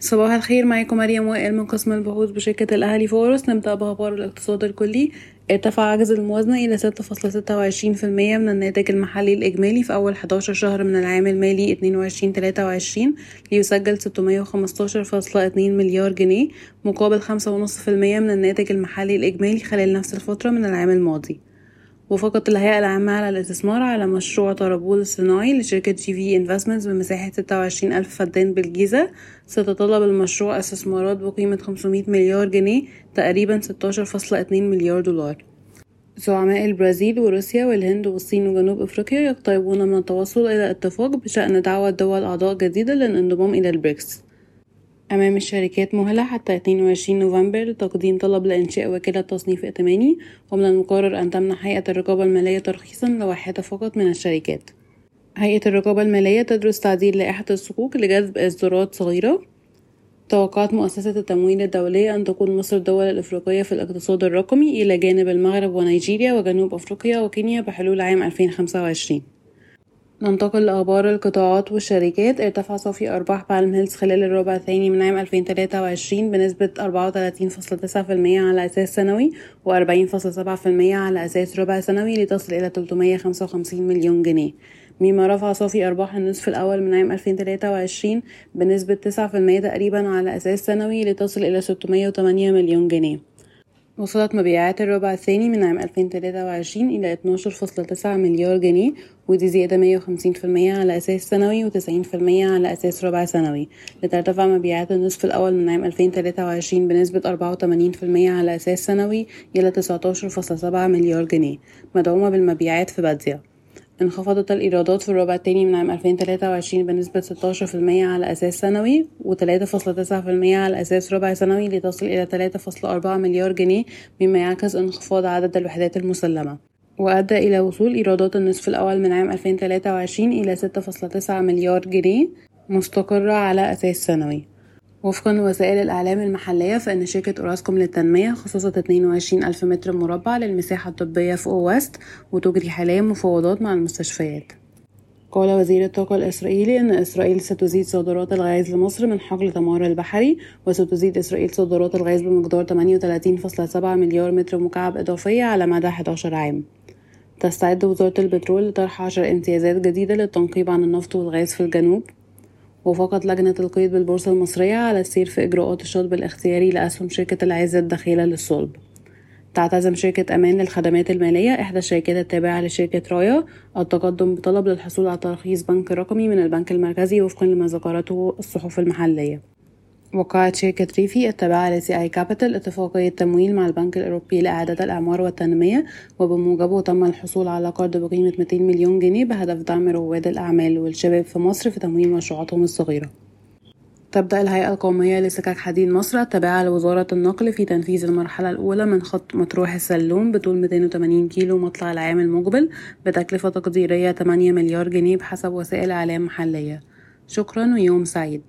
صباح الخير معاكم مريم وائل من قسم البحوث بشركة الأهلي فورس نبدأ بأخبار الاقتصاد الكلي. ارتفع عجز الموازنة إلى 6.26% من الناتج المحلي الإجمالي في أول 11 شهر من العام المالي 22-23 ليسجل 615.2 مليار جنيه مقابل 5.5% من الناتج المحلي الإجمالي خلال نفس الفترة من العام الماضي. وافقت الهيئة العامة للاستثمار على مشروع طربول الصناعي لشركة جي في انفستمنتس بمساحة ستة وعشرين ألف فدان بالجيزة. سيتطلب المشروع استثمارات بقيمة خمسمية مليار جنيه تقريبا ستاشر فاصلة اتنين مليار دولار. زعماء البرازيل وروسيا والهند والصين وجنوب أفريقيا يقتربون من التوصل إلى اتفاق بشأن دعوة دول أعضاء جديدة للانضمام إلى البريكس. أمام الشركات مهلة حتى 22 نوفمبر لتقديم طلب لإنشاء وكالة تصنيف ائتماني ومن المقرر أن تمنح هيئة الرقابة المالية ترخيصا لواحدة فقط من الشركات. هيئة الرقابة المالية تدرس تعديل لائحة الصكوك لجذب إصدارات صغيرة. توقعت مؤسسة التمويل الدولية أن تكون مصر الدول الإفريقية في الاقتصاد الرقمي إلى جانب المغرب ونيجيريا وجنوب أفريقيا وكينيا بحلول عام 2025 ننتقل لأخبار القطاعات والشركات. ارتفع صافي أرباح بالم هيلز خلال الربع الثاني من عام 2023 بنسبة 34.9% على أساس سنوي و40.7% على أساس ربع سنوي لتصل إلى 355 مليون جنيه. مما رفع صافي أرباح النصف الأول من عام 2023 بنسبة 9% تقريبا على أساس سنوي لتصل إلى 608 مليون جنيه. وصلت مبيعات الربع الثاني من عام 2023 إلى 12.9 مليار جنيه ودي زيادة 150% على أساس سنوي و90% على أساس ربع سنوي. لترتفع مبيعات النصف الأول من عام 2023 بنسبة 84% على أساس سنوي إلى 19.7 مليار جنيه. مدعومة بالمبيعات في بادية. انخفضت الإيرادات في الربع الثاني من عام 2023 بنسبة 16% على أساس سنوي و3.9% على أساس ربع سنوي لتصل إلى 3.4 مليار جنيه مما يعكس انخفاض عدد الوحدات المسلمة. وأدى إلى وصول إيرادات النصف الأول من عام 2023 إلى 6.9 مليار جنيه مستقرة على أساس سنوي. وفقا لوسائل الإعلام المحلية فإن شركة أوراسكوم للتنمية خصصت 22 ألف متر مربع للسياحة الطبية في أو ويست وتجري حاليا مفاوضات مع المستشفيات. قال وزير الطاقة الإسرائيلي أن إسرائيل ستزيد صادرات الغاز لمصر من حقل تمار البحري وستزيد إسرائيل صادرات الغاز بمقدار 38.7 مليار متر مكعب إضافية على مدى 11 عام. تستعد وزارة البترول لطرح عشر امتيازات جديدة للتنقيب عن النفط والغاز في الجنوب. وافقت لجنة القيد بالبورصة المصرية على السير في إجراءات الشطب الاختياري لأسهم شركة العز الدخيلة للصلب تعتزم شركة أمان للخدمات المالية إحدى الشركات التابعة لشركة رايا التقدم بطلب للحصول على ترخيص بنك رقمي من البنك المركزي وفقا لما ذكرته الصحف المحلية. وقعت شركة ريفي التابعة لسي آي كابيتال اتفاقية تمويل مع البنك الأوروبي لإعادة الإعمار والتنمية وبموجبه تم الحصول على قرض بقيمة 200 مليون جنيه بهدف دعم رواد الأعمال والشباب في مصر في تمويل مشروعاتهم الصغيرة. تبدأ الهيئة القومية لسكك حديد مصر التابعة لوزارة النقل في تنفيذ المرحلة الأولى من خط مطروح السلوم بطول 280 كيلو مطلع العام المقبل بتكلفة تقديرية 8 مليار جنيه بحسب وسائل إعلام محلية. شكرا ويوم سعيد.